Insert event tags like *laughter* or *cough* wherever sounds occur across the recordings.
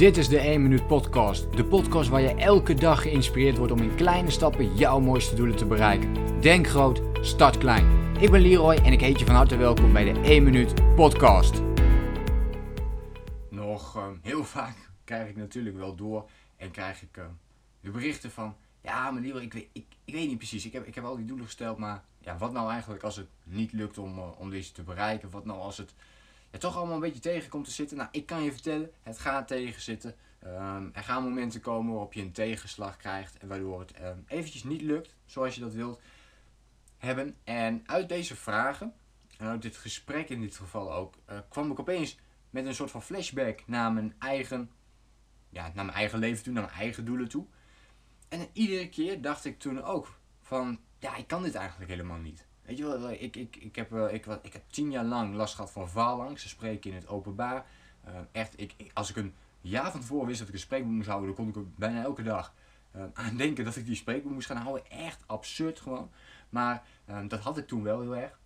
Dit is de 1 Minuut Podcast. De podcast waar je elke dag geïnspireerd wordt om in kleine stappen jouw mooiste doelen te bereiken. Denk groot, start klein. Ik ben Leroy en ik heet je van harte welkom bij de 1 Minuut Podcast. Nog ehm, heel *laughs* vaak krijg ik natuurlijk wel door en krijg ik ehm, de berichten van... Ja, maar Leroy, ik weet, ik, weet niet precies. Ik heb, ik heb al die doelen gesteld, maar ja, wat nou eigenlijk als het niet lukt om, uh, om deze te bereiken? Wat nou als het het toch allemaal een beetje tegen komt te zitten. Nou, ik kan je vertellen, het gaat tegenzitten. Um, er gaan momenten komen waarop je een tegenslag krijgt en waardoor het um, eventjes niet lukt zoals je dat wilt hebben. En uit deze vragen, en uit dit gesprek in dit geval ook, uh, kwam ik opeens met een soort van flashback naar mijn eigen, ja, naar mijn eigen leven toe, naar mijn eigen doelen toe. En iedere keer dacht ik toen ook van, ja, ik kan dit eigenlijk helemaal niet. Weet je wel, ik, ik, ik, heb, eh, ik, ik heb tien jaar lang last gehad van faalangst. Ze spreken in het openbaar. Uh, echt, ik, als ik een jaar van tevoren wist dat ik een spreekboek moest houden, dan kon ik bijna elke dag uh, aan denken dat ik die spreekboek moest gaan houden. Echt absurd gewoon. Maar dat had ik toen wel heel erg.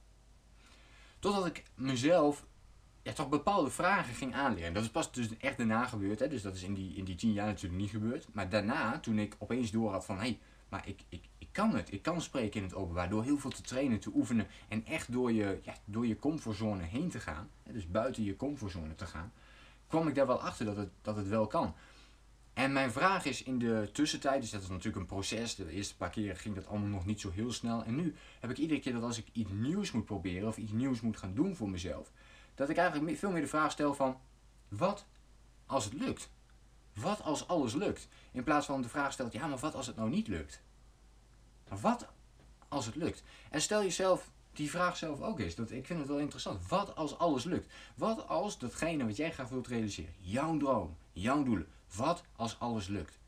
Totdat ik mezelf ja, toch bepaalde vragen ging aanleren. Dat is pas dus echt daarna gebeurd. Hè? Dus dat is in die, in die tien jaar natuurlijk niet gebeurd. Maar daarna, toen ik opeens door had van... hé, hey, maar ik, ik kan het. Ik kan spreken in het openbaar door heel veel te trainen, te oefenen en echt door je, ja, door je comfortzone heen te gaan, dus buiten je comfortzone te gaan, kwam ik daar wel achter dat het, dat het wel kan. En mijn vraag is in de tussentijd, dus dat is natuurlijk een proces, de eerste paar keren ging dat allemaal nog niet zo heel snel. En nu heb ik iedere keer dat als ik iets nieuws moet proberen of iets nieuws moet gaan doen voor mezelf, dat ik eigenlijk veel meer de vraag stel van, wat als het lukt? Wat als alles lukt? In plaats van de vraag stelt, ja, maar wat als het nou niet lukt? Wat als het lukt? En stel jezelf die vraag zelf ook eens. Dat, ik vind het wel interessant. Wat als alles lukt? Wat als datgene wat jij graag wilt realiseren, jouw droom, jouw doelen, wat als alles lukt?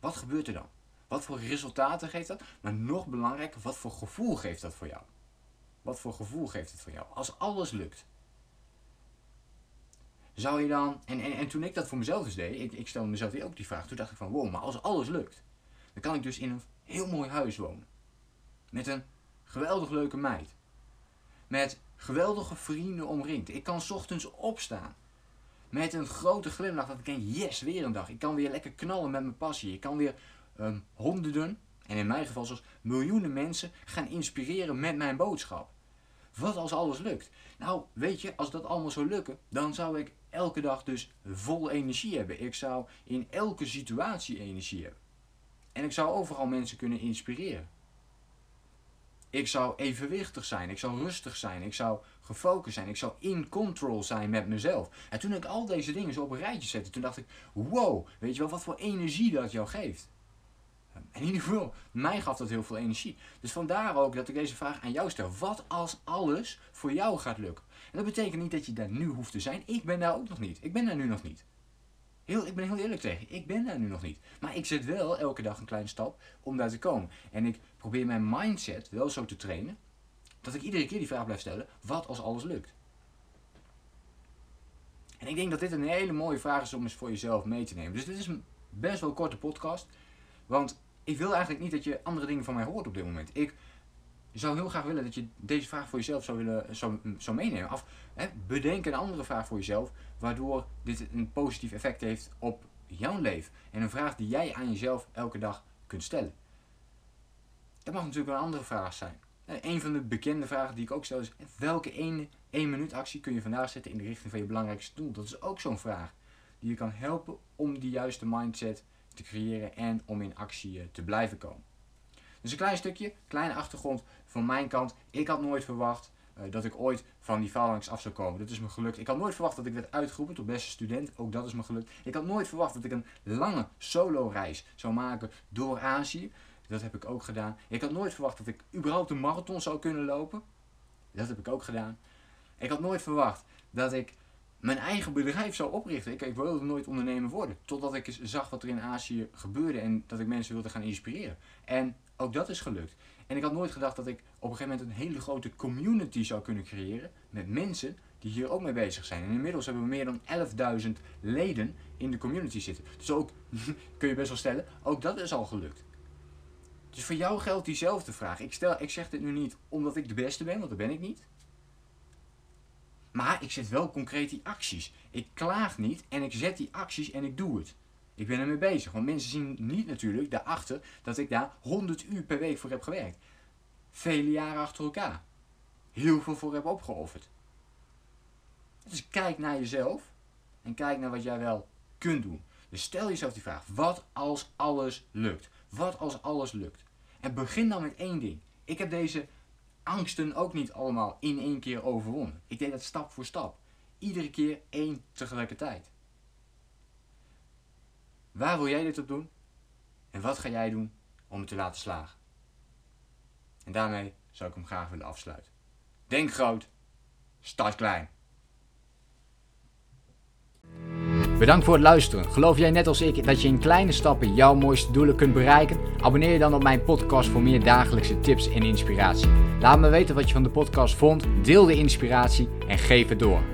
Wat gebeurt er dan? Wat voor resultaten geeft dat? Maar nog belangrijker, wat voor gevoel geeft dat voor jou? Wat voor gevoel geeft het voor jou als alles lukt? Zou je dan, en, en, en toen ik dat voor mezelf dus deed, ik, ik stelde mezelf ook die vraag, toen dacht ik van wow, maar als alles lukt, dan kan ik dus in een heel mooi huis wonen. Met een geweldig leuke meid. Met geweldige vrienden omringd. Ik kan ochtends opstaan. Met een grote glimlach dat ik denk, yes, weer een dag. Ik kan weer lekker knallen met mijn passie. Ik kan weer um, honderden, en in mijn geval zelfs miljoenen mensen gaan inspireren met mijn boodschap. Wat als alles lukt? Nou, weet je, als dat allemaal zou lukken, dan zou ik elke dag dus vol energie hebben. Ik zou in elke situatie energie hebben. En ik zou overal mensen kunnen inspireren. Ik zou evenwichtig zijn, ik zou rustig zijn, ik zou gefocust zijn, ik zou in control zijn met mezelf. En toen ik al deze dingen zo op een rijtje zette, toen dacht ik, wow, weet je wel wat voor energie dat jou geeft. En in ieder geval, mij gaf dat heel veel energie. Dus vandaar ook dat ik deze vraag aan jou stel. Wat als alles voor jou gaat lukken? En dat betekent niet dat je daar nu hoeft te zijn. Ik ben daar ook nog niet. Ik ben daar nu nog niet. Heel, ik ben heel eerlijk tegen Ik ben daar nu nog niet. Maar ik zet wel elke dag een kleine stap om daar te komen. En ik probeer mijn mindset wel zo te trainen. Dat ik iedere keer die vraag blijf stellen. Wat als alles lukt? En ik denk dat dit een hele mooie vraag is om eens voor jezelf mee te nemen. Dus dit is een best wel korte podcast. Want ik wil eigenlijk niet dat je andere dingen van mij hoort op dit moment. Ik zou heel graag willen dat je deze vraag voor jezelf zou, willen, zou, zou meenemen. Of hè, bedenk een andere vraag voor jezelf, waardoor dit een positief effect heeft op jouw leven. En een vraag die jij aan jezelf elke dag kunt stellen. Dat mag natuurlijk een andere vraag zijn. Een van de bekende vragen die ik ook stel is: welke 1 minuut actie kun je vandaag zetten in de richting van je belangrijkste doel? Dat is ook zo'n vraag die je kan helpen om die juiste mindset te creëren en om in actie eh, te blijven komen. Dus een klein stukje, kleine achtergrond van mijn kant. Ik had nooit verwacht uh, dat ik ooit van die faalangst af zou komen. Dat is me gelukt. Ik had nooit verwacht dat ik werd uitgeroepen tot beste student. Ook dat is me gelukt. Ik had nooit verwacht dat ik een lange solo reis zou maken door Azië. Dat heb ik ook gedaan. Ik had nooit verwacht dat ik überhaupt een marathon zou kunnen lopen. Dat heb ik ook gedaan. Ik had nooit verwacht dat ik mijn eigen bedrijf zou oprichten. Ik, ik wilde nooit ondernemer worden. Totdat ik zag wat er in Azië gebeurde en dat ik mensen wilde gaan inspireren. En ook dat is gelukt. En ik had nooit gedacht dat ik op een gegeven moment een hele grote community zou kunnen creëren met mensen die hier ook mee bezig zijn. En inmiddels hebben we meer dan 11.000 leden in de community zitten. Dus ook, *laughs* kun je best wel stellen, ook dat is al gelukt. Dus voor jou geldt diezelfde vraag. Ik, stel, ik zeg dit nu niet omdat ik de beste ben, want dat ben ik niet. Maar ik zet wel concreet die acties. Ik klaag niet en ik zet die acties en ik doe het. Ik ben ermee bezig. Want mensen zien niet natuurlijk daarachter dat ik daar 100 uur per week voor heb gewerkt. Vele jaren achter elkaar. Heel veel voor heb opgeofferd. Dus kijk naar jezelf en kijk naar wat jij wel kunt doen. Dus stel jezelf die vraag: wat als alles lukt? Wat als alles lukt? En begin dan met één ding. Ik heb deze angsten ook niet allemaal in één keer overwonnen. Ik deed dat stap voor stap. Iedere keer één tegelijkertijd. Waar wil jij dit op doen? En wat ga jij doen om het te laten slagen? En daarmee zou ik hem graag willen afsluiten. Denk groot, start klein. Bedankt voor het luisteren. Geloof jij net als ik dat je in kleine stappen jouw mooiste doelen kunt bereiken? Abonneer je dan op mijn podcast voor meer dagelijkse tips en inspiratie. Laat me weten wat je van de podcast vond, deel de inspiratie en geef het door.